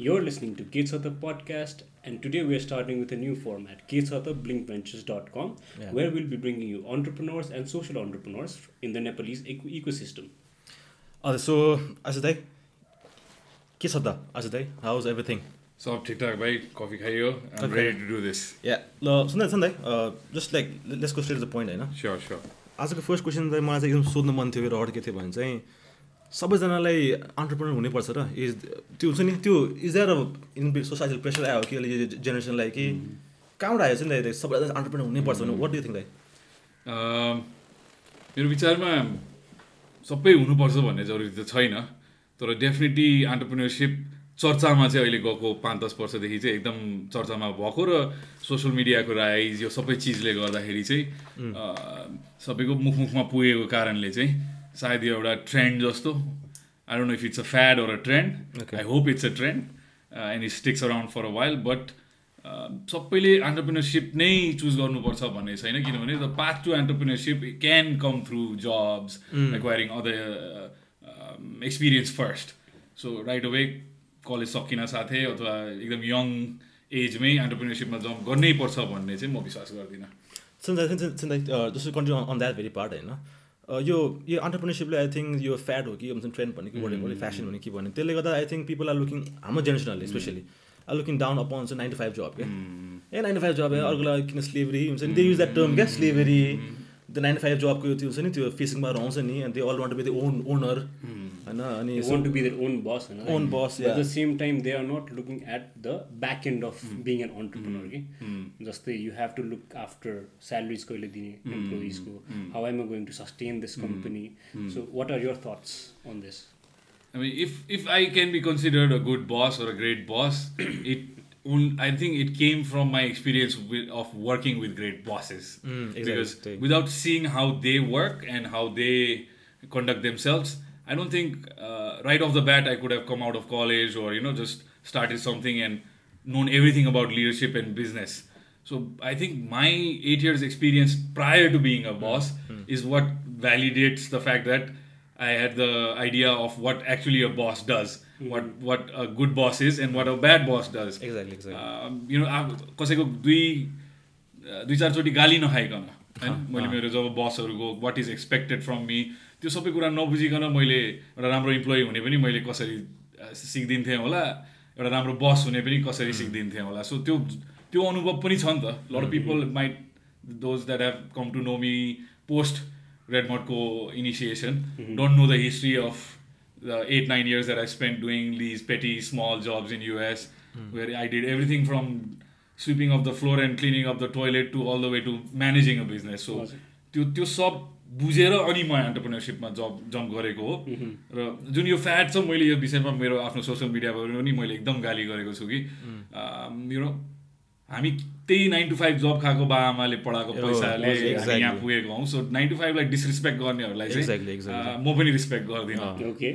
You're listening to Gates of the podcast, and today we're starting with a new format, Gates of the blinkventures.com, Yeah. where we'll be bringing you entrepreneurs and social entrepreneurs in the Nepalese eco- ecosystem. हजुर so आज दाइ के छ त आज दाइ how is everything सब ठिकठाक भाइ कफी खाइयो um Okay. Ready to do this yeah ल सुन्दा सुन दाइ just like let's go straight the point होइन स्योर स्योर आजको फर्स्ट क्वेसन चाहिँ मलाई चाहिँ एकदम सोध्नु मन थियो र अड्के थियो भने चाहिँ सबैजनालाई अन्टरप्रेनर हुनैपर्छ र इज त्यो हुन्छ नि त्यो is there in societal pressure आयो कि अहिले यो जेनेरेसनलाई कि कहाँबाट आयो चाहिँ दाइ सबैजना अन्टरप्रेनर हुनैपर्छ भने वाट डु थिङ्क दाइ मेरो विचारमा सबै हुनुपर्छ भन्ने जरुरी त छैन तर डेफिनेटली अन्टरप्रिनरसिप चर्चामा चाहिँ अहिले गएको पाँच दस वर्षदेखि चाहिँ एकदम चर्चामा भएको र सोसियल मिडियाको राइज यो सबै चिजले गर्दाखेरि चाहिँ अ, सबैको मुखमुखमा पुगेको कारणले चाहिँ सायद यो एउटा ट्रेन्ड जस्तो। I don't know if it's a fad or a trend. I hope it's a trend and it sticks around for a while but सबैले अन्टरप्रिनरसिप नै चुज गर्नुपर्छ भन्ने छैन किनभने the path to entrepreneurship can come through jobs acquiring other experience first so right away college सकिन साथै अथवा एकदम यङ एजमै अन्टरप्रिनरसिपमा जम्प गर्नै पर्छ भन्ने चाहिँ म विश्वास गर्दिनँ। जस्तो continue on that very part होइन यो यो अन्टरप्रिनरसिपले आई थिङ्क यो फ्याड हो कि हुन्छ ट्रेन्ड भन्ने कि वर्ड फ्यासन भन्ने कि भन्ने त्यसले गर्दा I think people are looking हाम्रो जेनेरेसनहरूले especially are looking down upon चाहिँ नाइन टु फाइभ जब क्या a nine to five job अर्कोलाई किन स्लेभरी हुन्छ नि दे युज द्याट टर्म क्या slavery the nine to five जबको त्यो हुन्छ नि त्यो फेसिङमा रहन्छ नि अनि त्यो all want be the own owner होइन अनि They want to be their own boss. You know? Own and boss, But at yeah. the same time, they are not looking at the back end of being an entrepreneur. Okay? जस्तै you have to look after salaries कहिले दिने employees को. How am I going to sustain this company? So what are your thoughts on this? I mean, if if I can be considered a good boss or a great boss, it on- I think it came from my experience with, of working with great bosses. exactly. Because without seeing how they work and how they conduct themselves, I don't think uh, right off the bat I could have come out of college or you know just started something and known everything about leadership and business. So I think my eight years experience prior to being a boss mm-hmm. is what validates the fact that I had the idea of what actually a boss does, mm-hmm. what what a good boss is, and what a bad boss does. Exactly, exactly. Um, you know, कसैको दुई दुई चारचोटि गाली नखाइकन होइन मैले मेरो job बसहरूको what is expected from me त्यो सबै कुरा नबुझिकन मैले एउटा राम्रो इम्प्लोइ हुने पनि मैले कसरी अ, सिक्दिन्थेँ होला एउटा राम्रो बस हुने पनि कसरी सिक्दिन्थेँ होला सो त्यो त्यो अनुभव पनि छ नि त lot people might those that have come to know me post रेडमटको initiation don't know the history of the eight nine years that I spent doing these petty small jobs in US, where I did everything from sweeping of the floor and cleaning up the toilet to all the way to managing a business. So त्यो त्यो सब बुझेर अनि म एन्टरप्रिनरसिपमा जब jump गरेको हो। र जुन यो फ्याट छ मैले यो विषयमा मेरो आफ्नो सोसियल मिडियाबाट पनि मैले एकदम गाली गरेको छु कि यु नो हामी त्यही नाइन टु फाइभ जब खाएको बा आमाले पढाएको Oh, पैसाले हामी. यहाँ पुगेको हौँ। सो नाइन टु फाइभलाई डिसरेस्पेक्ट गर्नेहरूलाई चाहिँ म पनि रिस्पेक्ट गर्दिनँ। Okay.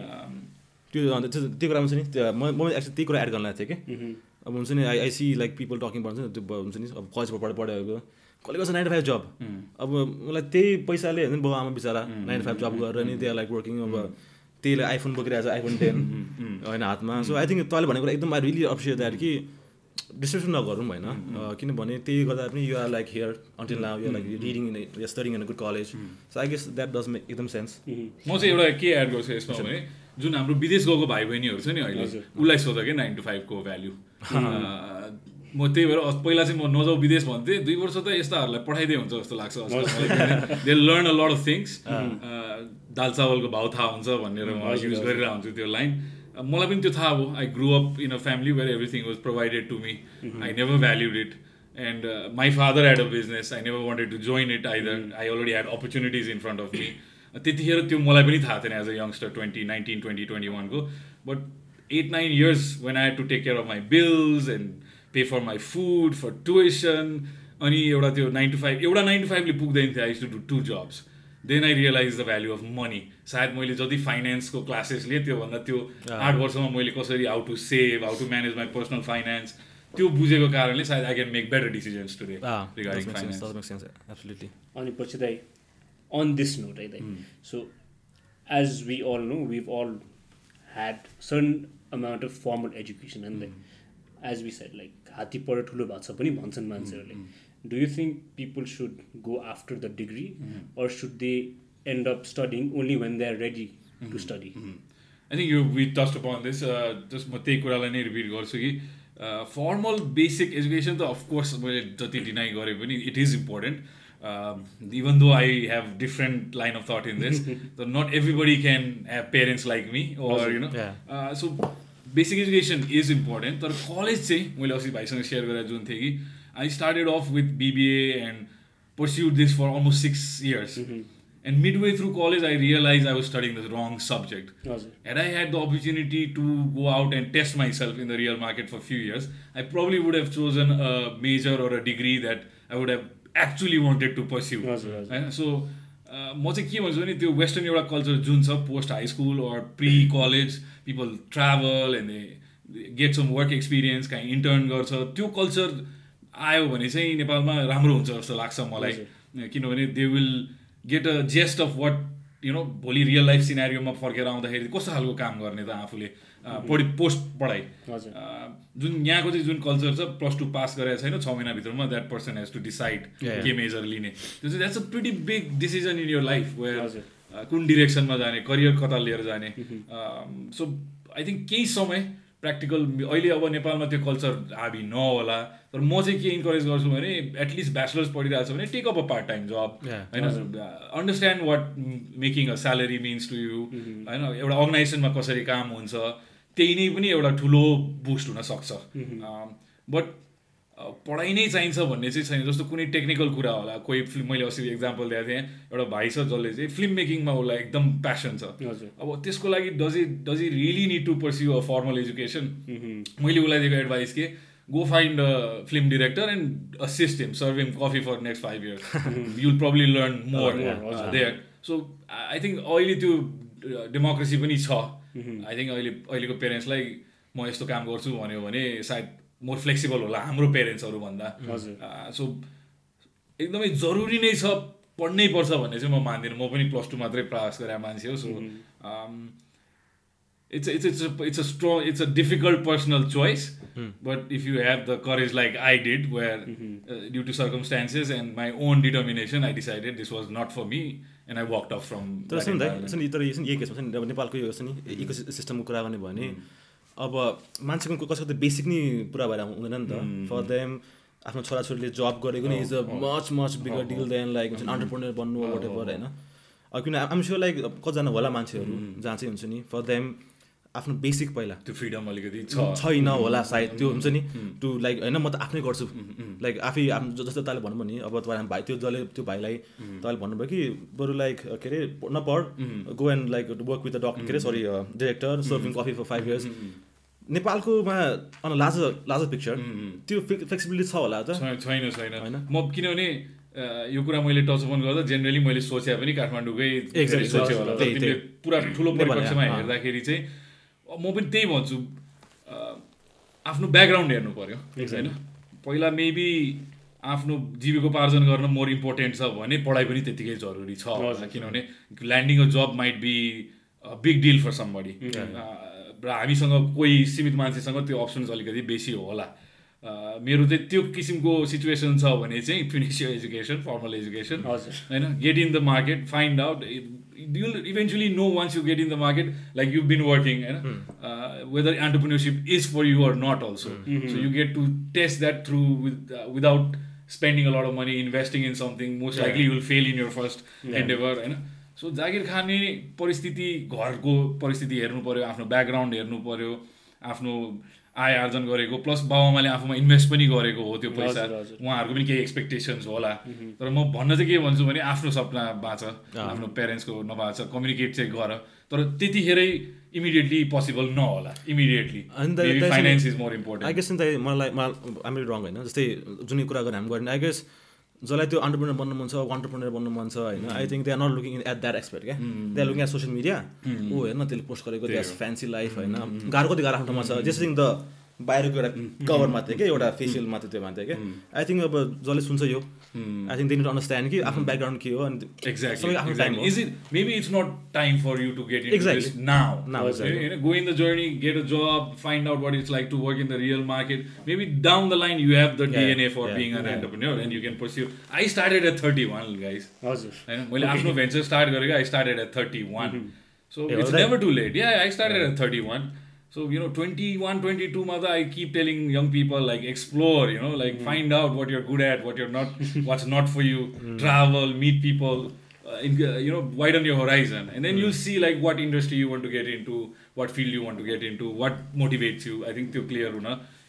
त्यो अन्त त्यो त्यो कुरामा चाहिँ नि म म एक्चुली त्यही कुरा एड गर्न लागेको थिएँ कि। अब हुन्छ नि I I see like people talking भन्छ नि त्यो हुन्छ नि अब कलेजबाट पढ पढेको कसले गर्छ नाइन फाइभ जब अब मलाई त्यही पैसाले हुन्छ नि बाउ आमा बिचरा नाइन फाइभ जब गरेर नि त्यहाँ लाइक वर्किङ अब त्यहीले आइफोन बोकिरहेको छ आइफोन टेन होइन हातमा। सो आई थिङ्क तैँले भनेको कुरा एकदम आई रियली अप्रिसिएट द्याट कि डिस्ट्रिब्युसन नगरौँ होइन किनभने त्यही गर्दा पनि you're like here until now you're like reading in studying in good college so I guess that does make एकदम सेन्स म चाहिँ एउटा के एड गर्छु यसमा भने जुन हाम्रो विदेश गएको भाइ बहिनीहरू छ नि अहिले उसलाई सोध कि नाइन टु फाइभको भ्याल्यु म त्यही भएर पहिला चाहिँ म नजाउ विदेश भन्थेँ दुई वर्ष त यस्ताहरूलाई पठाइदिए हुन्छ जस्तो लाग्छ they learn a lot of things दाल चावलको भाउ थाहा हुन्छ भनेर म युज गरिरहेको हुन्छु त्यो लाइन मलाई पनि त्यो थाहा हो। I grow up in a family where everything was provided to me I never valued it and my father had a business I never wanted to join it either I already had opportunities in front of me त्यतिखेर त्यो मलाई पनि थाहा थिएन as a youngster twenty nineteen twenty twenty वानको but eight nine years when I had to take care of my bills and pay for my food for tuition अनि एउटा त्यो नाइन टु फाइभ एउटा नाइन टु फाइभले पुग्दैन थियो I to do two jobs then I realize the value of money सायद मैले जति फाइनेन्सको क्लासेस लिएँ त्योभन्दा त्यो आठ वर्षमा मैले कसरी how to save how to manage my personal finance त्यो बुझेको कारणले सायद I can make better decisions today regarding finance अनि पछि दाइ on this note I think so as we all know we've all had certain amount of formal education and then as we said like हात्ती पढेर ठुलो भएको छ पनि भन्छन् मान्छेहरूले do you think people should go after the degree? Or should they end up studying only when they are ready to study? I think यो we trust upon this just म त्यही कुरालाई नै रिपिट गर्छु कि फर्मल बेसिक एजुकेसन त of course मैले जति डिनाइ गरेँ पनि it is important even though I have different line of thought in this not everybody can have parents like me or you know so basic education is important तर college चाहिँ मैले अस्ति भाइसँग share गरेर जुन थिएँ कि I started off with BBA and pursued this for almost six years And midway through college, I realized I was studying the wrong subject. हजुर Had I had the opportunity to go out and test myself in the real market for a few years, I probably would have chosen a major or a degree that I would have actually wanted to pursue. हजुर हजुर होइन so म चाहिँ के भन्छु भने त्यो western एउटा कल्चर जुन छ post high school or pre college people travel and they get some work experience काहीँ इन्टर्न गर्छ। त्यो कल्चर आयो भने चाहिँ नेपालमा राम्रो हुन्छ जस्तो लाग्छ मलाई। किनभने they will get a gist of what you know भोलि रियल लाइफ सिनारीमा फर्केर आउँदाखेरि कस्तो खालको काम गर्ने त आफूले। पढि पोस्ट पढाइ। जुन यहाँको चाहिँ जुन कल्चर छ प्लस टू पास गरेको छैन छ महिनाभित्रमा that person has to decide. के मेजर लिने। त्यो चाहिँ that's a pretty big decision in your life where. कुन डिरेक्सनमा जाने करियर कता लिएर जाने। सो आई थिङ्क केही समय प्र्याक्टिकल अहिले अब नेपालमा त्यो कल्चर हाबी नहोला तर म चाहिँ के इन्करेज गर्छु भने एटलिस्ट ब्याचलर्स पढिरहेको छ भने take up a part time job. होइन? Understand what making a salary means to you होइन? एउटा अर्गनाइजेसनमा कसरी काम हुन्छ। त्यही नै पनि एउटा ठुलो बुस्ट हुनसक्छ। बट पढाइ नै चाहिन्छ भन्ने चाहिँ छैन। जस्तो कुनै टेक्निकल कुरा होला कोही फिल्म मैले अस्ति एक्जाम्पल दिएको थिएँ एउटा भाइ छ जसले चाहिँ फिल्म मेकिङमा उसलाई एकदम प्यासन छ। अब त्यसको लागि does it does it really need to pursue a formal education मैले उसलाई दिएको एडभाइस के go find a film director and assist him serve him coffee for next five years you'll probably learn more. There so I think अहिले त्यो democracy पनि छ। I think अहिले अहिलेको पेरेन्ट्सलाई म यस्तो काम गर्छु भन्यो भने सायद मोर फ्लेक्सिबल होला हाम्रो पेरेन्ट्सहरू भन्दा हजुर सो एकदमै जरुरी नै छ पढ्नै पर्छ भन्ने चाहिँ म मान्दिनँ। म पनि प्लस टू मात्रै प्रयास गरेर मान्छे हो so it's it's it's it's a strong it's a difficult personal choice but if you have the courage like I did where due to circumstances and my own determination I decided this was not for me and I work off from तर सुन सुन तर यो यही केसमा छ नि अब नेपालको यो छ नि इको सिस्टमको कुरा गर्ने भयो भने अब मान्छेको कसैको त बेसिक नि पुरा भएर हुँदैन नि त। फर देम आफ्नो छोराछोरीले जब गरेको नि is a much much bigger deal than like हुन्छ अन्टरप्रोनर बन्नु वाट एभर होइन। अब किन आम स्योर लाइक कतिजना होला मान्छेहरू जहाँ चाहिँ हुन्छ नि। फर देम आफ्नो बेसिक पहिला। त्यो फ्रिडम अलिकति छैन होला सायद त्यो हुन्छ नि। टु लाइक होइन म त आफ्नै गर्छु। लाइक आफै जस्तो तपाईँले भन्नुभयो नि अब तपाईँ भाइ त्यो जसले त्यो भाइलाई तपाईँले भन्नुभयो कि बरु लाइक के अरे नपढ go and like work with the doctor के अरे sorry director serving coffee for five years नेपालकोमा on large larger picture त्यो फ्लेक्सिबिलिटी छ होला त। छैन छैन होइन? म किनभने यो कुरा मैले टच अन गर्दा जेनरली मैले सोचे पनि काठमाडौँकै सोचे होला। पुरा ठुलो। हेर्दाखेरि चाहिँ म पनि त्यही भन्छु। आफ्नो ब्याकग्राउन्ड हेर्नु पर्यो होइन? पहिला मेबी आफ्नो जीविकोपार्जन गर्न मोर इम्पोर्टेन्ट छ भने पढाइ पनि त्यतिकै जरुरी छ। किनभने landing a job might be big deal for somebody र हामीसँग कोही सीमित मान्छेसँग त्यो अप्सन्स अलिकति बेसी होला। मेरो चाहिँ त्यो किसिमको सिचुएसन छ भने चाहिँ फिनिस यो एजुकेसन फर्मल एजुकेसन होइन? Get in the market find out you'll eventually know once you get in the market like you've been working and mm. uh, whether entrepreneurship is for you or not also hmm. mm-hmm. so you get to test that through with uh, without spending a lot of money investing in something most yeah. likely you will fail in your first yeah. endeavor होइन so जागिर खाने परिस्थिति घरको परिस्थिति हेर्नु पऱ्यो आफ्नो background हेर्नु पऱ्यो आफ्नो आय आर्जन गरेको प्लस बाबाआमाले आफूमा इन्भेस्ट पनि गरेको हो त्यो पैसा। उहाँहरूको पनि केही एक्सपेक्टेसन्स होला। तर म भन्न चाहिँ के भन्छु भने आफ्नो सपना बाँच आफ्नो पेरेन्ट्सको नबाँच कम्युनिकेट चाहिँ गर। तर त्यतिखेरै इमिडिएटली पोसिबल नहोला। Immediately finance is more I guess मलाई मलाई आम रङ होइन। जस्तै जुन कुरा गरेर हामी गर्ने आई गेस जसलाई त्यो अन्टरप्रेनर बन्नु मन छ अन्टरप्रेनर बन्नु मन छ होइन? I think they are not looking in at that expect क्या? They are looking at social media ऊ हेर्न त्यसले पोस्ट गरेको द्यास फ्यान्सी लाइफ होइन? गाह्रो कति गाह्रो आफ्नो ठाउँमा छ। जस्ट थिङ द बाहिरको एउटा कभर मात्रै क्या? एउटा फेसियल मात्रै त्यो मात्रै क्या? आई थिङ्क अब जसले सुन्छ यो। I think they need understand कि आफ्नो ब्याकग्राउन्ड के हो अनि. सबैको आफ्नो time exactly. Is it maybe it's not time for you to get into Exactly. this now? Now, You exactly. know, go in the journey, get a job, find out what it's like to work in the real market. Maybe down the line you have the Yeah, DNA for yeah, being an yeah. entrepreneur and you can pursue. I started at 31, guys. हजुर होइन मैले आफ्नो venture start गरेको I started at thirty one so it's? Never too late yeah I started at thirty one so you know twenty one twenty टूमा त I keep telling young people like explore you know like find out what you're good at what you're not what's not for you travel meet people you know widen your horizon. And then you'll see like what industry you want to get into what field you want to get into what motivates you. I think त्यो clear हुन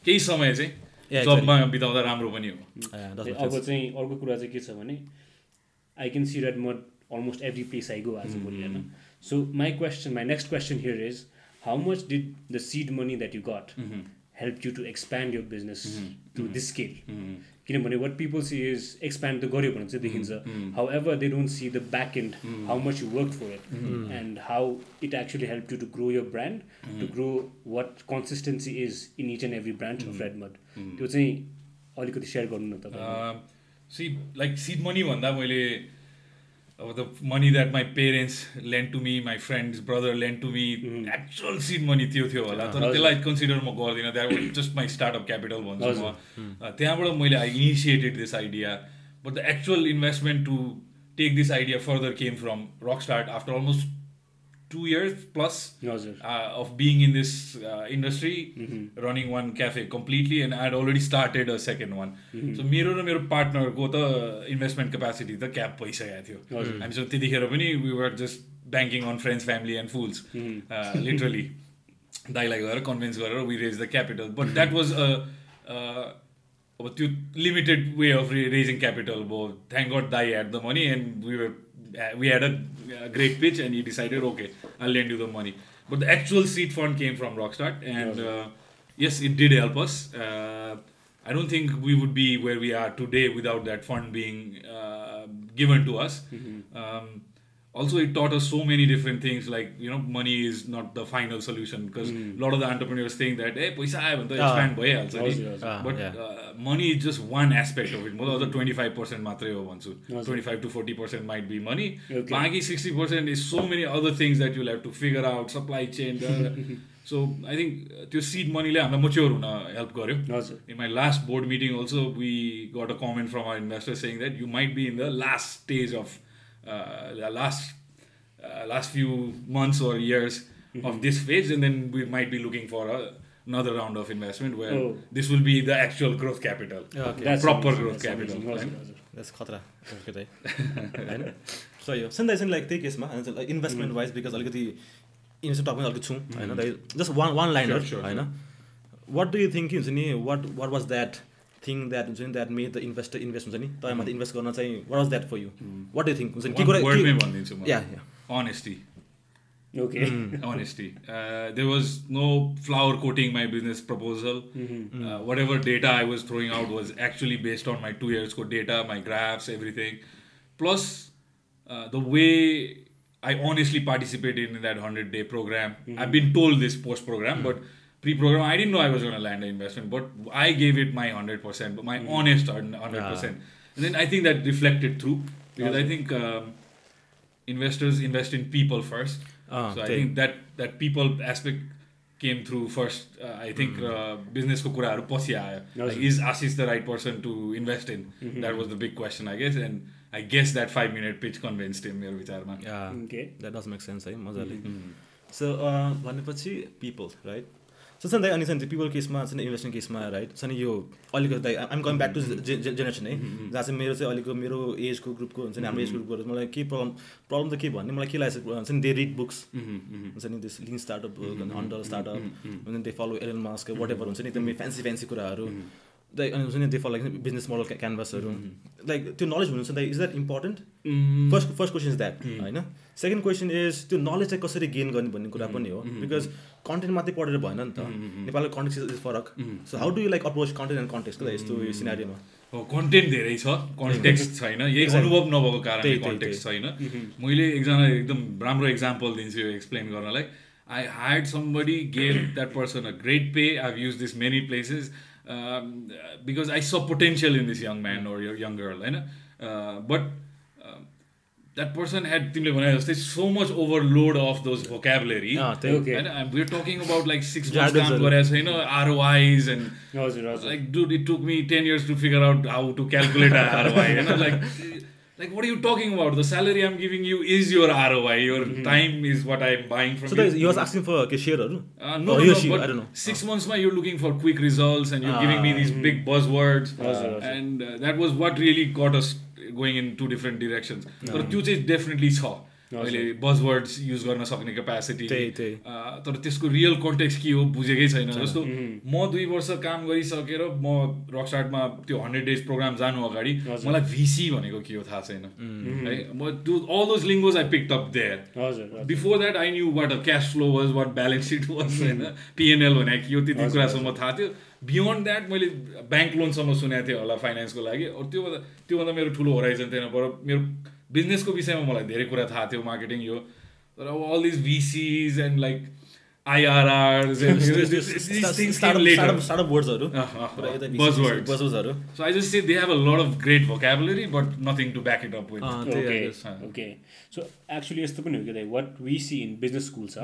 केही समय चाहिँ जबमा बिताउँदा राम्रो पनि हो अब. चाहिँ अर्को कुरा चाहिँ के छ भने आई क्यान सी द्याट म almost every place I go आज भोलि होइन so my question my next question here is how much did the seed money that you got help you to expand your business to this scale किनभने what people see is expand त गऱ्यो भने चाहिँ देखिन्छ however they don't see the back end how much you work for it and how it actually help you to grow your brand to grow what consistency is in each and every branch of Red Mud त्यो चाहिँ अलिकति share गर्नु न तपाईँ C like seed money भन्दा मैले अब the money that my parents lend to me my friends brother lend to me actual seed money त्यो थियो होला तर त्यसलाई कन्सिडर म गर्दिनँ that was just my startup capital भन्छु म Uh, त्यहाँबाट मैले I initiated this idea but the actual investment to take this idea further came from Rockstart after almost two years plus हजुर uh, of being in this uh, industry, running one cafe completely, and I had already started a second one. So मेरो र मेरो पार्टनरको त investment capacity त cap भइसकेको थियो। हामीसँग त्यतिखेर पनि we were just banking on friends family and fools literally दाइलाई गएर कन्भिन्स गरेर we raise the capital but that was अब त्यो limited way of raising capital भयो थ्याङ्क गड दाई had the money and we were we had a uh, great pitch and he decided okay i'll lend you the money. But the actual seed fund came from Rockstar, and uh, yes it did help us. Uh, i don't think we would be where we are today without that fund being uh, given to us. Um, also it taught us so many different things like you know money is not the final solution because a lot of the entrepreneurs think that hey paisa hai bhanta expand bhai halcha ni but uh, money is just one aspect of it. Mo other 25% matrai ho bhanchu 25 to 40% might be money. Baki okay. 60% is so many other things that you'll have to figure out supply chain So I think uh, to seed money le hamla mature huna help garyo. In my last board meeting also we got a comment from our investors saying that you might be in the last stage of uh, last uh, last few months or years of mm-hmm. this phase, and then we might be looking for uh, another round of investment where oh. this will be the actual growth capital, okay. That's proper amazing. growth That's capital. That's khatra. So yo, Send I like take this man, investment mm. wise, because already investment talking already too. I mm. just one one liner. Sure, sure, I know. What do you think? You what what was that? Thing that हुन्छ नि that made the investor invest हुन्छ नि तपाईँमाथि invest गर्न चाहिँ what was that for you what do think हुन्छ नि के One कुरा word मै के- भनिदिन्छु म yeah yeah honesty okay honesty. Uh, there was no flower coating my business proposal. Uh, whatever data I was throwing out was actually based on my two years code data, my graphs, everything. Plus, uh, the way I honestly participated in that 100 day program. I've been told this pre-program. I didn't know i was going to land an investment but i gave it my 100% But my mm. honest 100% yeah. and then i think that reflected through because awesome. i think um, investors invest in people first. Uh, so i think that that people aspect came through first. Uh, i think businessको कुराहरू पछि आयो like is Ashish the right person That was the big question, I guess. And I guess that five-minute pitch convinced him. Pitch convince him मेरो विचारमा that does make sense है मजाले so भनेपछि people, right? So छ नि अनि चाहिँ people केसमा चाहिँ इन्भेस्टमेन्ट केसमा राइट छ नि यो अलिकति I'm coming back to generation है जहाँ चाहिँ मेरो चाहिँ अलिक मेरो एजको ग्रुपको हुन्छ नि हाम्रो एज ग्रुपको मलाई के प्रब्लम प्रब्लम त के भन्ने मलाई के लागेको छ हुन्छ नि दे रिड बुक्स हुन्छ नि दिस लिन स्टार्टअप हन्डर स्टार्टअप हुन्छ नि they follow Elon Musk whatever हुन्छ नि एकदमै फ्यान्सी फ्यान्सी कुराहरू। लाइक अनि हुन्छ नि they follow like business model क्यानभासहरू like त्यो नलेज हुनुहुन्छ like is that important first first question is that होइन सेकेन्ड क्वेसन इज त्यो नलेज चाहिँ कसरी गेन गर्ने भन्ने कुरा पनि हो बिकज कन्टेन्ट मात्रै पढेर भएन नि त। नेपालको कन्टेक्स्ट इज फरक। So how do you like approach content and context यस्तो यो सिनारीमा हो कन्टेन्ट धेरै छ कन्टेक्स्ट छैन। यही अनुभव नभएको कारणले कन्टेक्स्ट छैन। मैले एकजना एकदम राम्रो इक्जाम्पल दिन्छु यो एक्सप्लेन गर्नलाई। Hired somebody, gave that person a great pay. I've used this many places. um, because I saw potential in this young man or young girl, होइन but um, that person had तिमीले भने जस्तै so much overload of those vocabulary अँ, त्यही Okay. होइन we're talking about like six months Jargons काम हरू। गरेको छैन ROIs and हजुर हजुर like dude it took me 10 years to figure out how to calculate a ROI you know like what are you talking about the salary i'm giving you is your roi your mm-hmm. time is what i'm buying from so you. you was asking for a cashier uh, or no uh, no, no, no she, i don't know months my you're looking for quick results and you're giving me ah, these mm-hmm. big buzzwords uh, and uh, that was what really got us going in two different directions but mm-hmm. definitely saw अहिले buzzwords use गर्न सक्ने capacity. तर त्यसको real context के हो बुझेकै छैन। जस्तो म दुई वर्ष काम गरिसकेर म रकस्टार्टमा त्यो हन्ड्रेड डेज प्रोग्राम जानु अगाडि मलाई भिसी भनेको के हो थाहा छैन। है म त्यो all those lingos I picked up there before that I knew what a cash flow was what balance sheet was होइन। पिएनएल भने के हो त्यति कुरासम्म थाहा थियो। बियोन्ड द्याट मैले ब्याङ्क लोनसम्म सुनेको थिएँ होला फाइनेन्सको लागि। अरू त्योभन्दा त्योभन्दा मेरो ठुलो होराइजन थिएन पर मेरो सको विषयमा मलाई धेरै कुरा थाहा थियो मार्केटिङ यो। तर अब all these VCs and like यस्तो पनि हो कि what we see in business school छ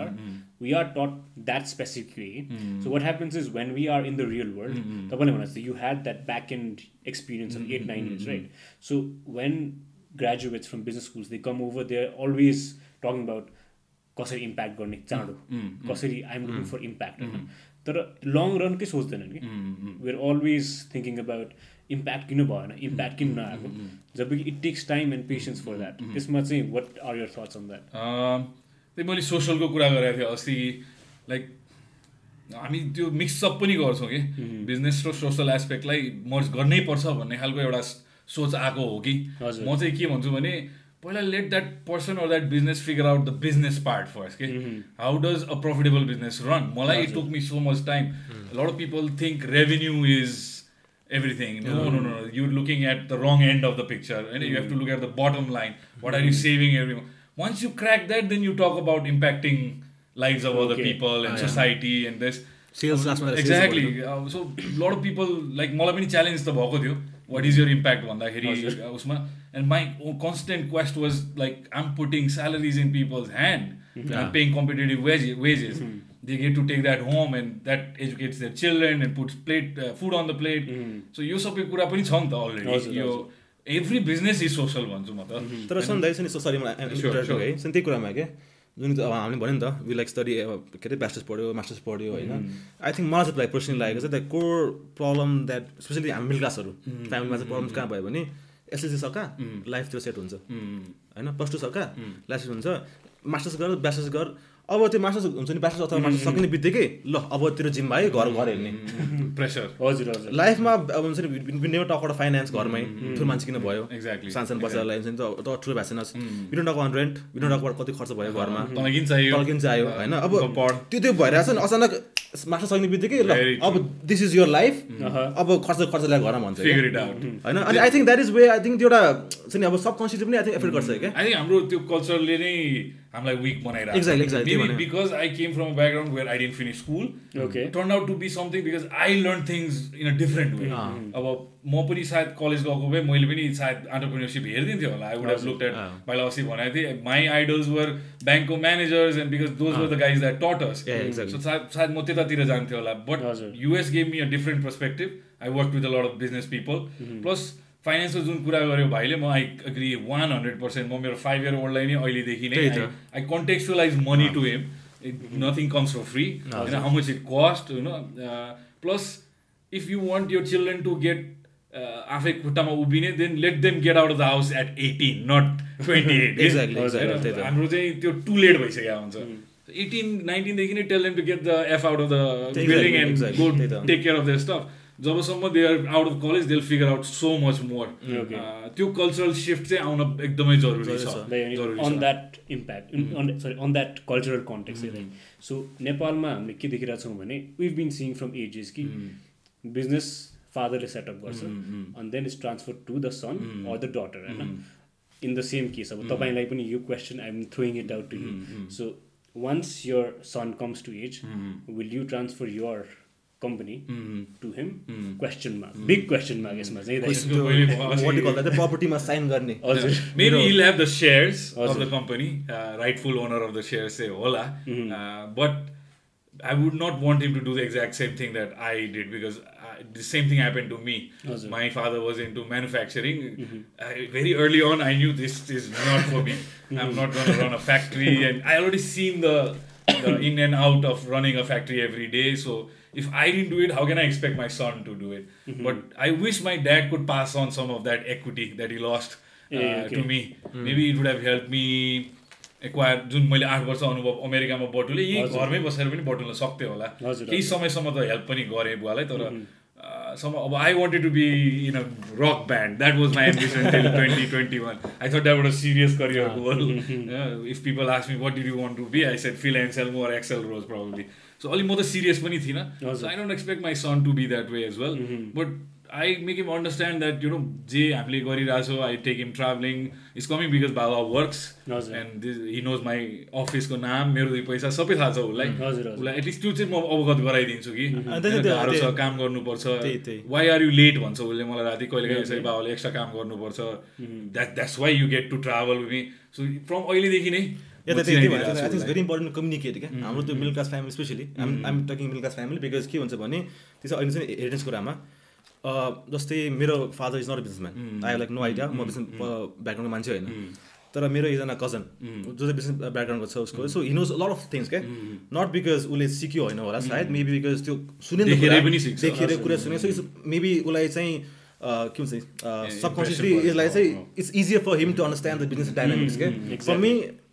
we are taught that specifically so what happens is when we are in the real world तपाईँले भन्नुहोस् you have that back and experience at nine years right so when graduates from business schools they come over they're always talking about कसरी impact गर्ने चाँडो। कसरी I'm looking for impact होइन। तर long रनकै सोच्दैनन् कि? Were always thinking about impact किन भएन impact किन नआएको। जब कि it takes time and patience for that त्यसमा चाहिँ what are your thoughts on that त्यही मैले सोसलको कुरा गरेको थिएँ अस्ति लाइक हामी त्यो मिक्सअप पनि गर्छौँ कि। बिजनेस र सोसल एस्पेक्टलाई मर्ज गर्नै पर्छ भन्ने खालको एउटा सोच आएको हो कि? म चाहिँ के भन्छु भने पहिला let that person or that business figure out the business part first के how does a profitable business run मलाई took me so much time lot of people think revenue is everything you looking at the wrong end of the picture होइन you have to look at the bottom line what are you saving every once you crack that then you talk about impacting life of other people and society and this exactly so lot of people like मलाई पनि challenge त भएको थियो. What is your impact भन्दाखेरि uh, उसमा and my constant quest was like I'm putting salaries in people's hand I'm paying competitive wages they get to take that home and that educates their children and puts plate uh, food on the plate. So यो सबै कुरा पनि छ नि त already यो every business is social भन्छु म त. तर चाहिँ सरी मलाई Sure, इन्टरेस्ट sure. है? त्यही कुरामा क्या जुन अब हामीले भन्यो नि त वी लाइक स्टडी के अरे ब्याचलर्स पढ्यो मास्टर्स पढ्यो होइन? आई थिङ्क मलाई चाहिँ लाइक पर्सनली लागेको चाहिँ that core problem that specially हामी मिडल क्लासहरू फ्यामिलीमा चाहिँ प्रब्लम कहाँ भयो भने एसएलसी सका लाइफतिर सेट हुन्छ होइन? प्लस टू सका लाइफ सेट हुन्छ मास्टर्स गर ब्याचलर्स गर अब त्यो मास्टर्स हुन्छ नि ब्याचलर्स अथवा मास्टर्स सकिने बित्तिकै ल अब तेरो जिम भयो घर घर हेर्ने। प्रेसर हजुर हजुर। लाइफमा अब हुन्छ नि नेभर टक अबाउट फाइनेन्स घरमै ठुलो मान्छे किन भयो? Exactly. सानो सानो बच्चाहरूलाई हुन्छ नि त त ठुलो भएको छैन बिडोन टक अन रेन्ट बिडोन टक कति खर्च भयो घरमा। तँलाई किन चाहियो तल किन चाहियो होइन? अब। त्यो त्यो भइरहेछ नि अचानक मास्टर सक्ने बित्तिकै ल अब दिस इज यर लाइफ। अब खर्च खर्च ल्याएर घरमा भन्छ आउट होइन? अनि I think that is way I think त्यो एउटा नि अब सब कन्सियसली पनि आई थिङ्क एफेक्ट गर्छ क्या? आई थिङ्क हाम्रो त्यो कल्चरले नै हामीलाई विक Exactly, exactly, त्यही बनाइरहेको भने। Because I came from a background where I didn't finish school Okay. Turn out to be something because I learn things in a different way अब म पनि सायद कलेज गएको भए मैले पनि सायद अन्टरप्रिनरसिप हेरिदिन्थ्यो होला I would have look at मैले अस्ति भनेको थिएँ माई आइडल्स वर ब्याङ्कको managers and because those were the guys that tutors Yeah, exactly. So सायद सायद म त्यतातिर जान्थेँ होला बट हजुर। US gave me a different perspective I work with a lot of business people plus फाइनेन्सको जुन कुरा गर्यो भाइले म I agree one hundred percent म मेरो फाइभ इयर ओल्डलाई नै अहिलेदेखि नै। I contextualize money to him nothing comes for free होइन हाउ मच इट कस्ट होइन plus if you want your children to get आफै खुट्टामा उभिने then let them get out of the house at eighteen not twenty त। हाम्रो चाहिँ त्यो to late भइसकेको हुन्छ। एटिन नाइन्टिनदेखि नै tell them to get the F out of the building and go. Take care of the stuff जबसम्म they are out of college they'll figure out so much more. त्यो cultural shift चाहिँ आउन एकदमै जरुरी छ। On that impact sorry on that cultural context so नेपालमा हामीले के देखिरहेको छौँ भने we've been seeing from ages कि बिजनेस फादरले सेटअप गर्छ अनि then is transfer to the son or the daughter होइन इन द सेम केस अब तपाईँलाई पनि यो question I am throwing it out to you so once your son comes to age, will you transfer your company mm. to him hmm. question mark hmm. big question mark I guess, what do you call यसमा चाहिँ प्रपर्टीमा sign Maybe he'll have the shares of the company, uh, rightful owner of the shares. Say hola, hmm. uh, but I would not want him to do the exact same thing that I did because uh, the same thing happened to me. My father was into manufacturing. Mm-hmm. Very early on, I knew this is not for me. I'm not going to run a factory, and I already seen the, the in and out of running a factory every day. So if I didn't do it, how can I expect my son to do it? But I wish my dad could pass on some of that equity that he lost uh, Yeah, okay. to me. Maybe it would have helped me acquire जुन मैले आठ वर्ष अनुभव अमेरिकामा बटुले यही हजुर। घरमै बसेर पनि बटुल्न सक्थेँ होला हजुर, केही समयसम्म त हेल्प पनि गरेँ बुवालाई तर uh, सम अब I wanted to be in a rock band that was my ambition till twenty twenty one I thought that a serious career goal if people ask me what did you want to be I said fill and sell more Excel rows probably so अलिक म त serious पनि थिइनँ। So I don't expect my son to be that way as well but I make him understand that you know जे हामीले गरिरहेछौँ I take him travelling is coming because बाबा works. And this he knows my अफिसको नाम मेरो दुई पैसा सबै थाहा छ उसलाई। हजुर। उसलाई एटलिस्ट त्यो चाहिँ म अवगत गराइदिन्छु कि। गाह्रो छ त्यही- काम गर्नुपर्छ। वाइ आर यु लेट भन्छ उसले मलाई राति कहिले कहिले यसरी बाबाले एक्स्ट्रा काम गर्नुपर्छ। That that's why you get to travel with me so from अहिलेदेखि नै या म त त्यही चिनाइदिइरहेको भन्छ आई छु थिङ्क उसलाई। भेरी इम्पोर्टेन्ट कम्युनिकेट क्या हाम्रो त्यो middle class family specially I'm I'm talking middle class family because के हुन्छ भने त्यसो अहिले चाहिँ हेरिटेज कुरामा जस्तै मेरो father is not a businessman I like no idea म बिजनेस ब्याकग्राउन्डको मान्छे होइन। तर मेरो एकजना कजन जो चाहिँ बिजनेस ब्याकग्राउन्डको छ उसको so he knows lot of things क्या नट बिकज उसले सिक्यो होइन होला सायद मेबी बिकज त्यो सुने देखेरै कुरा, सुने सो इट्स मेबी उसलाई चाहिँ के भन्छ सबकन्सियसली यसलाई चाहिँ। It's easier for him to understand the business dynamics क्या for me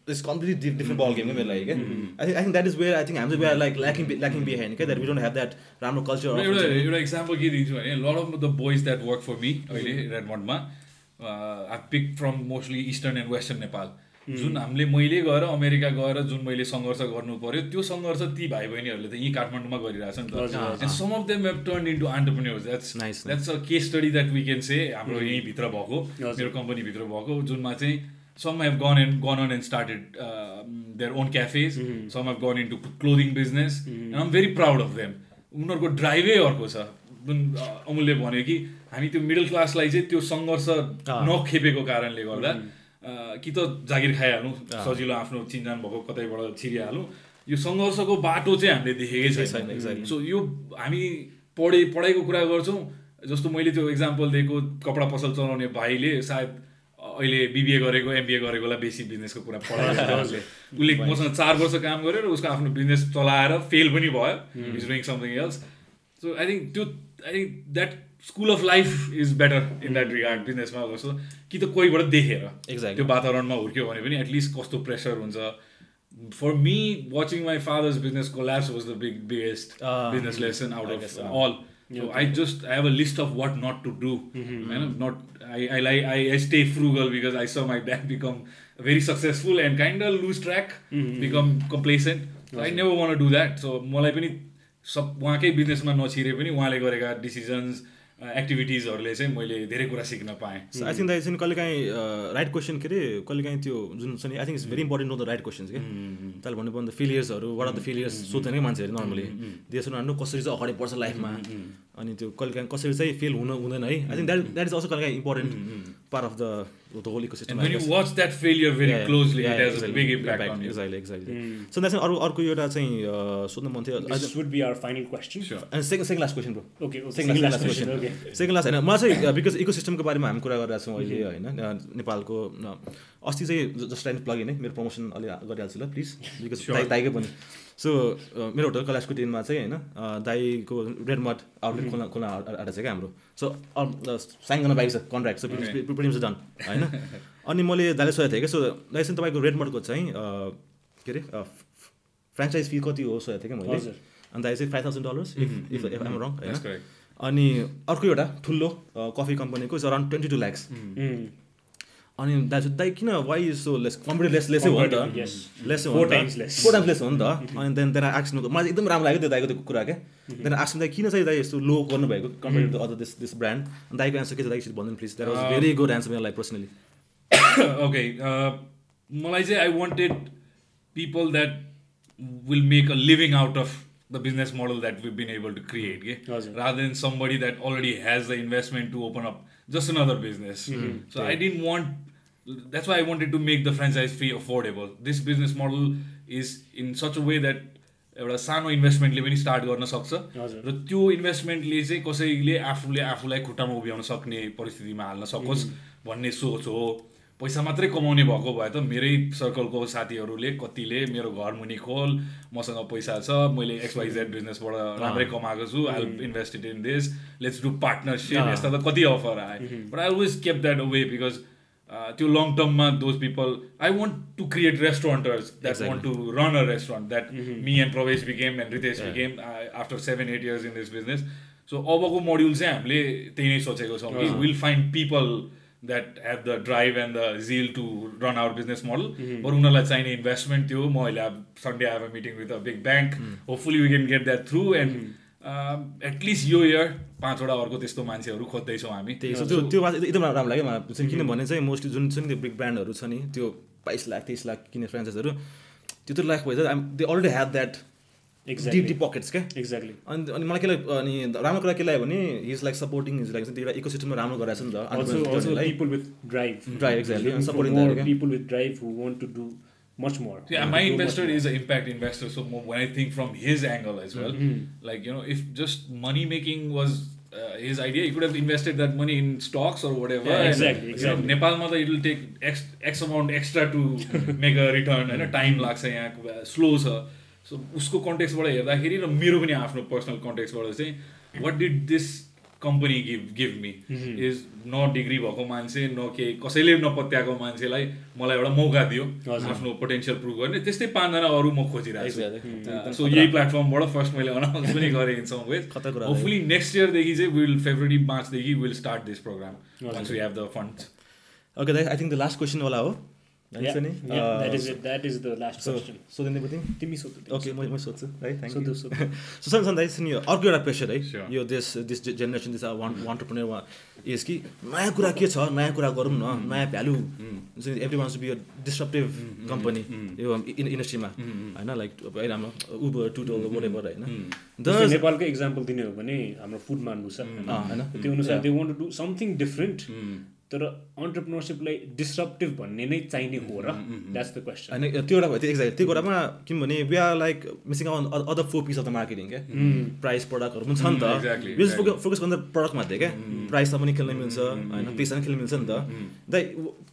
it's completely different ball game क्या मेरो लागि क्या I think I think that is where I think हामी where like lacking lacking behind क्या that we don't have that राम्रो एउटा culture एउटा इक्जाम्पल के दिन्छु भने lot of the boys that work for me अहिले रेडमन्डमा I pick from mostly eastern and western Nepal जुन हामीले मैले गएर अमेरिका गएर जुन मैले सङ्घर्ष गर्नु पर्यो त्यो सङ्घर्ष ती भाइ बहिनीहरूले त यहीँ काठमाडौँमा गरिरहेछ नि त and some of them have turn into entrepreneurs that's that's a case study that we can say हाम्रो यहीँभित्र भएको। मेरो कम्पनीभित्र भएको जुनमा चाहिँ some have gone and gone on and started their own cafes some have gone into clothing business and I'm very proud of them उनीहरूको ड्राइभै अर्को छ। जुन अ, अमुलले भन्यो कि हामी त्यो मिडल क्लासलाई चाहिँ त्यो सङ्घर्ष नखेपेको कारणले गर्दा अ, कि त जागिर खाइहालौँ सजिलो आफ्नो चिन्जान भएको कतैबाट छिरिहालौँ। यो सङ्घर्षको बाटो चाहिँ हामीले देखेकै छैन. सो यो हामी पढे पढाइको कुरा गर्छौँ। जस्तो मैले त्यो इक्जाम्पल दिएको कपडा पसल चलाउने भाइले सायद अहिले बिबिए गरेको एमबिए गरेकोलाई बेसी बिजनेसको कुरा पढाएको छ उसले मसँग चार वर्ष काम गरेर उसको आफ्नो बिजनेस चलाएर फेल पनि भयो। Is doing something else so I think त्यो I think that school of life is better in that regard बिजनेसमा जस्तो कि त कोहीबाट देखेर Exactly. त्यो वातावरणमा हुर्क्यो भने पनि एटलिस्ट कस्तो प्रेसर हुन्छ। For me watching my father's business collapse was the big biggest. Business lesson out of guess, So okay. I just I have a list of what not to do. Mm-hmm. I'm not I, I I I stay frugal because I saw my dad become very successful and kind of lose track, mm-hmm. become complacent. So I never want to do that. So मलाई पनि सब उहाँकै बिजनेसमा नछिरे पनि उहाँले गरेका decisions. एक्टिभिटिजहरूले चाहिँ मैले धेरै कुरा सिक्न पाएँ। आई थिङ्क द्याट कहिले काहीँ राइट क्वेसन के अरे कहिले काहीँ त्यो जुन छ नि I think it's very important know the right questions क्या त्यसले भन्नु पर्दा फेलियर्सहरू वाट आर द फेलियर्स सोध्दैन कि मान्छेहरू नर्मली देश उनीहरू कसरी चाहिँ अगाडि बढ्छ लाइफमा अनि त्यो कहिले काहीँ कसरी चाहिँ फेल हुन हुँदैन है? I think that that is also कहिले काहीँ important part of the the whole eco And when you watch that failure very closely, it has a big impact on you. Exactly exactly so that अरू अर्को एउटा चाहिँ uh, सोध्नु मन थियो This would be our final question. Sure. अनि second second last question bro. Okay. Second last होइन मलाई चाहिँ बिकज इको सिस्टमको बारेमा हामी कुरा गरिरहेको छौँ अहिले होइन अ, नेपालको अ, अस्ति चाहिँ जस्ट टाइम प्लग इन है मेरो प्रमोसन अलि गरिहाल्छु ल प्लिज बिकज दाइ दाइकै पनि सो मेरो होटल कैलाशको टिनमा चाहिँ होइन अ, दाइको रेड मट आउटलेट खोल्न खोल्न आँट- आँटेको छ क्या हाम्रो। सो साइन गर्न बाइक छ contract so pretty much done होइन। अनि मैले दाइले सोधेको थिएँ क्या सो दाइ चाहिँ तपाईँको रेड मटको चाहिँ के अरे फ्रेन्चाइज फी कति हो सोधेको थिएँ क्या मैले। अनि दाइ चाहिँ five thousand dollars if if if I'm wrong होइन. अनि अर्को एउटा ठुलो कफी कम्पनीको is around twenty two lakhs. अनि दाइ दाइ किन why is so less computer less लेसै हो नि त. लेस हो नि त. फोर टाइम्स लेस हो नि त? अनि देन त्यहाँ आक्सन मलाई एकदम राम्रो लाग्यो त्यो दाइको त्यो कुरा क्या? देन आक्सन दाइ किन चाहिँ दाइ यस्तो लो गर्नुभएको compare to other this this brand दाइको answer के छ दाइ भन्नु please that was very good answer मेरो लागि पर्सनली uh, मलाई चाहिँ I wanted people that make a living out of the business model that we've been able to create okay? हजुर. rather than somebody that already has the investment to open up just another business. So i didn't want that's why i wanted to make the franchise fee affordable. This business model is in such a way that एउटा सानो इन्भेस्टमेन्टले पनि start गर्न सक्छ। र त्यो इन्भेस्टमेन्टले चाहिँ कसैले आफूले आफूलाई खुट्टामा उभ्याउन सक्ने परिस्थितिमा हाल्न सकोस् भन्ने सोच हो। पैसा मात्रै कमाउने भएको भए त मेरै सर्कलको साथीहरूले कतिले मेरो घर मुनि खोल मसँग पैसा छ मैले एक्सवाइजेड बिजनेसबाट राम्रै कमाएको छु I invested in this let's do partnership यस्ता त कति अफर आए। But I always kept that away because त्यो long टर्ममा those people I want to create restaurateurs that want to run a restaurant that me and Pravesh became and Ritesh became after seven eight years in this business so अबको module चाहिँ हामीले त्यही नै सोचेको छौँ कि will find people that have the drive and the zeal to run our business model बरु उनीहरूलाई चाहिने इन्भेस्टमेन्ट थियो म अहिले अब सन्डे आएर meeting with a big bank hopefully we can get that through and at least यो year पाँचवटा अर्को त्यस्तो मान्छेहरू खोज्दैछौँ हामी। त्यही त्यो त्यो बात एकदम राम्रो लाग्यो मलाई। चाहिँ किनभने चाहिँ मोस्टली जुन छ नि त्यो बिग ब्रान्डहरू छ नि त्यो बाइस लाख तेइस लाख किन्ने फ्रेन्चाइजहरू त्यो त लाख भइसक्यो। They already have that deep exactly deep pockets क्या? एक्ज्याक्टली अनि अनि मलाई के लाग्यो अनि राम्रो कुरा के लाग्यो भने his like supporting his like त्यो एउटा इको सिस्टममा राम्रो गराएको छ नि त। Also also entrepreneurलाई। people with drive. Drive, exactly. And Looking for supporting more much more. Yeah, my investor is an impact investor, so when I think from his angle as well, mm-hmm. like you know, if just money making was uh, his idea, he could have invested that money in stocks or whatever. Yeah, exactly. And, exactly. You know, Nepal mother, it will take X, X amount extra to make a return, and a time लाग्छ i slow छ so उसको कन्टेक्सबाट हेर्दाखेरि have no personal context what i say what did this company give give me is न degree भएको मान्छे न केही कसैले नपत्याएको मान्छेलाई मलाई एउटा मौका दियो। आफ्नो पोटेन्सियल प्रुभ गर्ने। त्यस्तै पाँचजना अरू म खोजिरहेको. छु। सो यही प्लेटफर्मबाट फर्स्ट मैले अनाउन्स पनि गरेँ in some ways. Hopefully next इयरदेखि चाहिँ विल फेब्रुअरी मार्चदेखि will start this program once we have the funds okay I think the last question होला हो। हुन्छ नि ओके म सोध्छु है थ्याङ्क सोध्नु यू अर्को एउटा प्रेसर है. यो देश this generation this one wantrepreneur is कि नयाँ कुरा के छ नयाँ कुरा गरौँ न नयाँ value every one's be disruptive company यो इन्डस्ट्रीमा होइन लाइक हाम्रो उबर टुटो वरेभर होइन नेपालकै इक्जाम्पल दिने हो भने हाम्रो फुड मान्नु छ होइन त्यो अनुसार they want to do something different तर अन्टरप्रिनरसिपलाई डिस्ट्रप्टिभ भन्ने नै चाहिने हो र द्याट्स द क्वेसन होइन त्यो एउटा भयो त्यो एक्ज्याक्ट त्यो कुरामा किनभने we are like missing other four piece of the marketing क्या? प्राइस प्रडक्टहरू पनि छ नि त exactly, वी फोकस गर्दा प्रडक्टमा थियो क्या? प्राइसमा पनि खेल्न मिल्छ होइन पेसामा खेल्न मिल्छ नि त। दाइ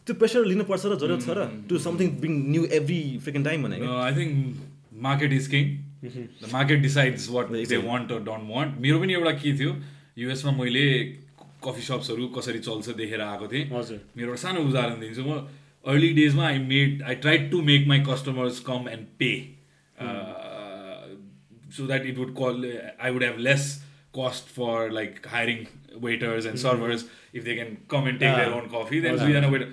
त्यो प्रेसर लिनुपर्छ र जरुरत छ र to something being new every freaking time भने market is king. The market decides what they Exactly. want or don't want. मेरो पनि एउटा के थियो युएसमा मैले कफी सप्सहरू कसरी चल्छ देखेर आएको थिएँ। हजुर। मेरो एउटा सानो उदाहरण दिन्छु। म early डेजमा I made I tried to make my customers come and pay so that it would call I would have less cost for like hiring waiters and servers if they can come and take their Ah. own coffee. Then दुईजना waiter.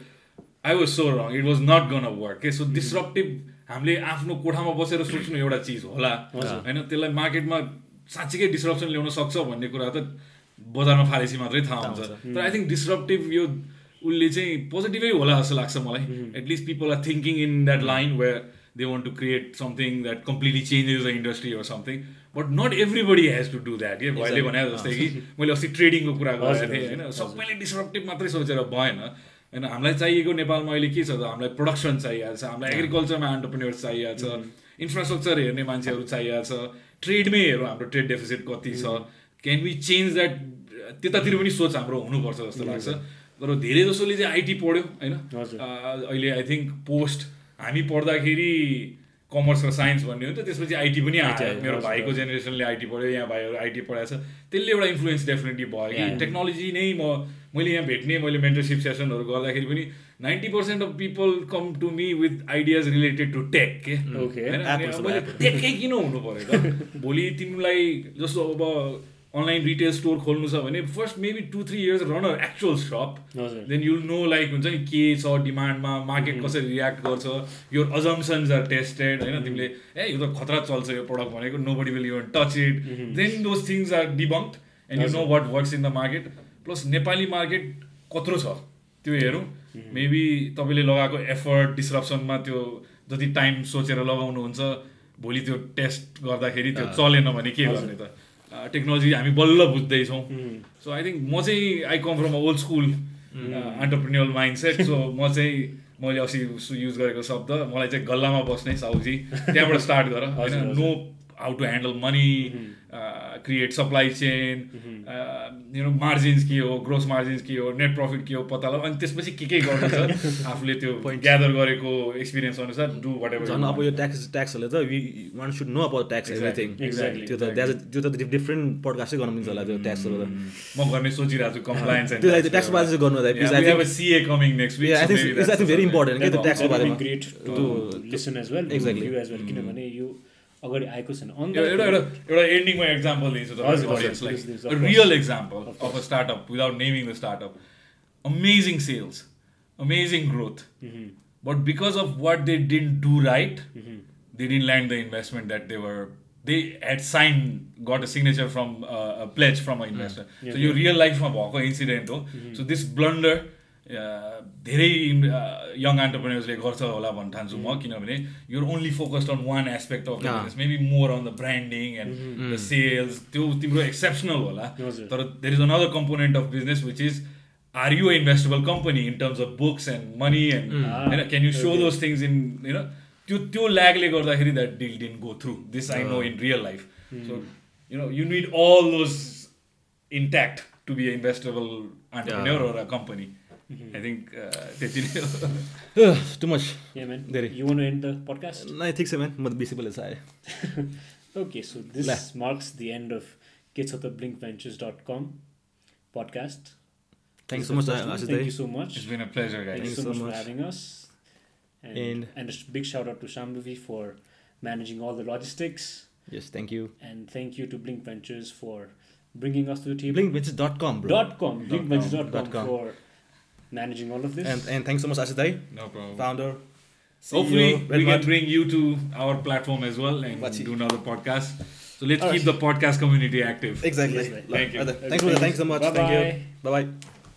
I was so wrong. It was not gonna work. Okay so disruptive हामीले आफ्नो कोठामा बसेर सोच्नु एउटा चिज होला होइन त्यसलाई मार्केटमा साँच्चीकै डिस्रप्सन ल्याउन सक्छ भन्ने कुरा त बजारमा फालेसी मात्रै थाहा हुन्छ। तर आई थिङ्क डिस्रप्टिभ यो उसले चाहिँ पोजिटिभै होला जस्तो लाग्छ मलाई। At least people are thinking in that line where they want to create something that completely changes the industry or something but not everybody has to do that के भइले भने जस्तै कि मैले अस्ति ट्रेडिङको कुरा गरेको थिएँ होइन? सबैले डिस्रप्टिभ मात्रै सोचेर भएन। होइन हामीलाई चाहिएको नेपालमा अहिले के छ त? हामीलाई प्रोडक्सन चाहिएको छ। हामीलाई एग्रिकल्चरमा अन्टरप्रिन्यर्स चाहिएको छ। इन्फ्रास्ट्रक्चर हेर्ने मान्छेहरू चाहिएको छ। ट्रेडमै हेरौँ हाम्रो ट्रेड डेफिसिट कति छ। क्यान वी चेन्ज द्याट त्यतातिर पनि सोच हाम्रो हुनुपर्छ जस्तो लाग्छ। तर धेरै जसोले चाहिँ आइटी पढ्यो होइन? अहिले आई थिङ्क पोस्ट हामी पढ्दाखेरि कमर्स र साइन्स भन्ने हुन्छ त्यसपछि आइटी पनि आयो मेरो भाइको जेनेरेसनले आइटी पढ्यो यहाँ भाइहरू आइटी पढाएको छ। त्यसले एउटा इन्फ्लुएन्स डेफिनेटली भयो कि। टेक्नोलोजी नै म मैले यहाँ भेट्ने मैले मेन्टरसिप सेसनहरू गर्दाखेरि पनि ninety percent of people come to me with ideas related to tech के. होइन? मैले टेकै किन हुनु पऱ्यो त भोलि तिमीलाई जस्तो अब अनलाइन रिटेल स्टोर खोल्नु छ भने first maybe two three years run actual shop then you'll know like हुन्छ नि के छ डिमान्डमा मार्केट कसरी रियाक्ट गर्छ यो अजम्सन्स आर टेस्टेड होइन तिमीले ए यो त खतरा चल्छ यो प्रडक्ट भनेको nobody will even touch it then those things are debunked and you know what works in the market plus Nepali market कत्रो छ त्यो हेरौँ। मेबी तपाईँले लगाएको एफर्ट डिस्रप्सनमा त्यो जति टाइम सोचेर लगाउनुहुन्छ भोलि त्यो टेस्ट गर्दाखेरि त्यो चलेन भने के गर्ने त? टेक्नोलोजी हामी बल्ल बुझ्दैछौँ। सो आई थिङ्क म चाहिँ I come from a old school entrepreneurial mind set so म चाहिँ मैले अस्ति युज गरेको शब्द मलाई चाहिँ गल्लामा बस्ने साउजी त्यहाँबाट स्टार्ट गर होइन? Know how to handle money create supply chain you know margins के हो ग्रोस मार्जिन्स के हो नेट प्रफिट के हो पत्ता लगाऊ अनि त्यसपछि के के गर्नु छ? आफूले त्यो ग्यादर गरेको एक्सपिरियन्स अनुसार डु वाट एभर झन् अब यो ट्याक्स ट्याक्सहरूले त we want should know about tax everything. त्यो त त्यो त डिफ्रेन्ट पडकास्टै गर्नु मिल्छ होला त्यो ट्याक्सहरू त. म गर्ने सोचिरहेको छु कम्प्लायन्स त्यो ट्याक्स बारे चाहिँ गर्नु next week. I think it's very. Important त्यो ट्याक्सको would बारेमा to- listen as well, Exactly. you as well. किनभने यो अगाडि आएको छैन On एउटा the- एउटा एउटा एन्डिङमा इक्जाम्पल दिन्छु हजुर, तपाईँको हजुर, audience लाई please, please, a of real course. example Of of a startup without naming the startup amazing sales amazing growth Mhm. but because of what they didn't do right Mhm. they didn't land the investment that they were they had signed got a signature from uh, a pledge from an investor Yeah, so यो real लाइफमा भएको incident हो so this blunder धेरै young एन्टरप्रेनर्सले गर्छ होला भन्न ठान्छु म किनभने you're only focused on one aspect of the. Business maybe more on the branding and the sales त्यो तिम्रो एक्सेप्सनल होला। तर there is another component of business which is are you investable company in terms of books and money and होइन can you so. Those things in होइन त्यो त्यो ल्यागले गर्दाखेरि that deal didn't go through this I know in real life so you know you need all those intact to be an investable entrepreneur Yeah. Mm-hmm. I think uh, too much. Yeah, man. You want to end the podcast? No, I think so, man. But be simple as I. Okay, so this La. marks the end of Kids of the Blinkventures.com podcast. Thanks so much, Ashish. Thank you so much. It's been a pleasure, guys. Thank you so, so much, much, for having us. And, and, and a big shout out to Shambhavi for managing all the logistics. Yes, thank you. And thank you to Blink Ventures for bringing us to the table. Blinkventures.com, bro. Dot com. Blinkventures.com for managing all of this. And, and thanks so much, Asitai. No problem. Founder. CEO, Hopefully, Red we can bring you to our platform as well and Bachi. do another podcast. So let's keep the podcast community active. Exactly. Yes, Thank you. Thanks, thanks so much. Bye-bye. Thank you. Bye bye.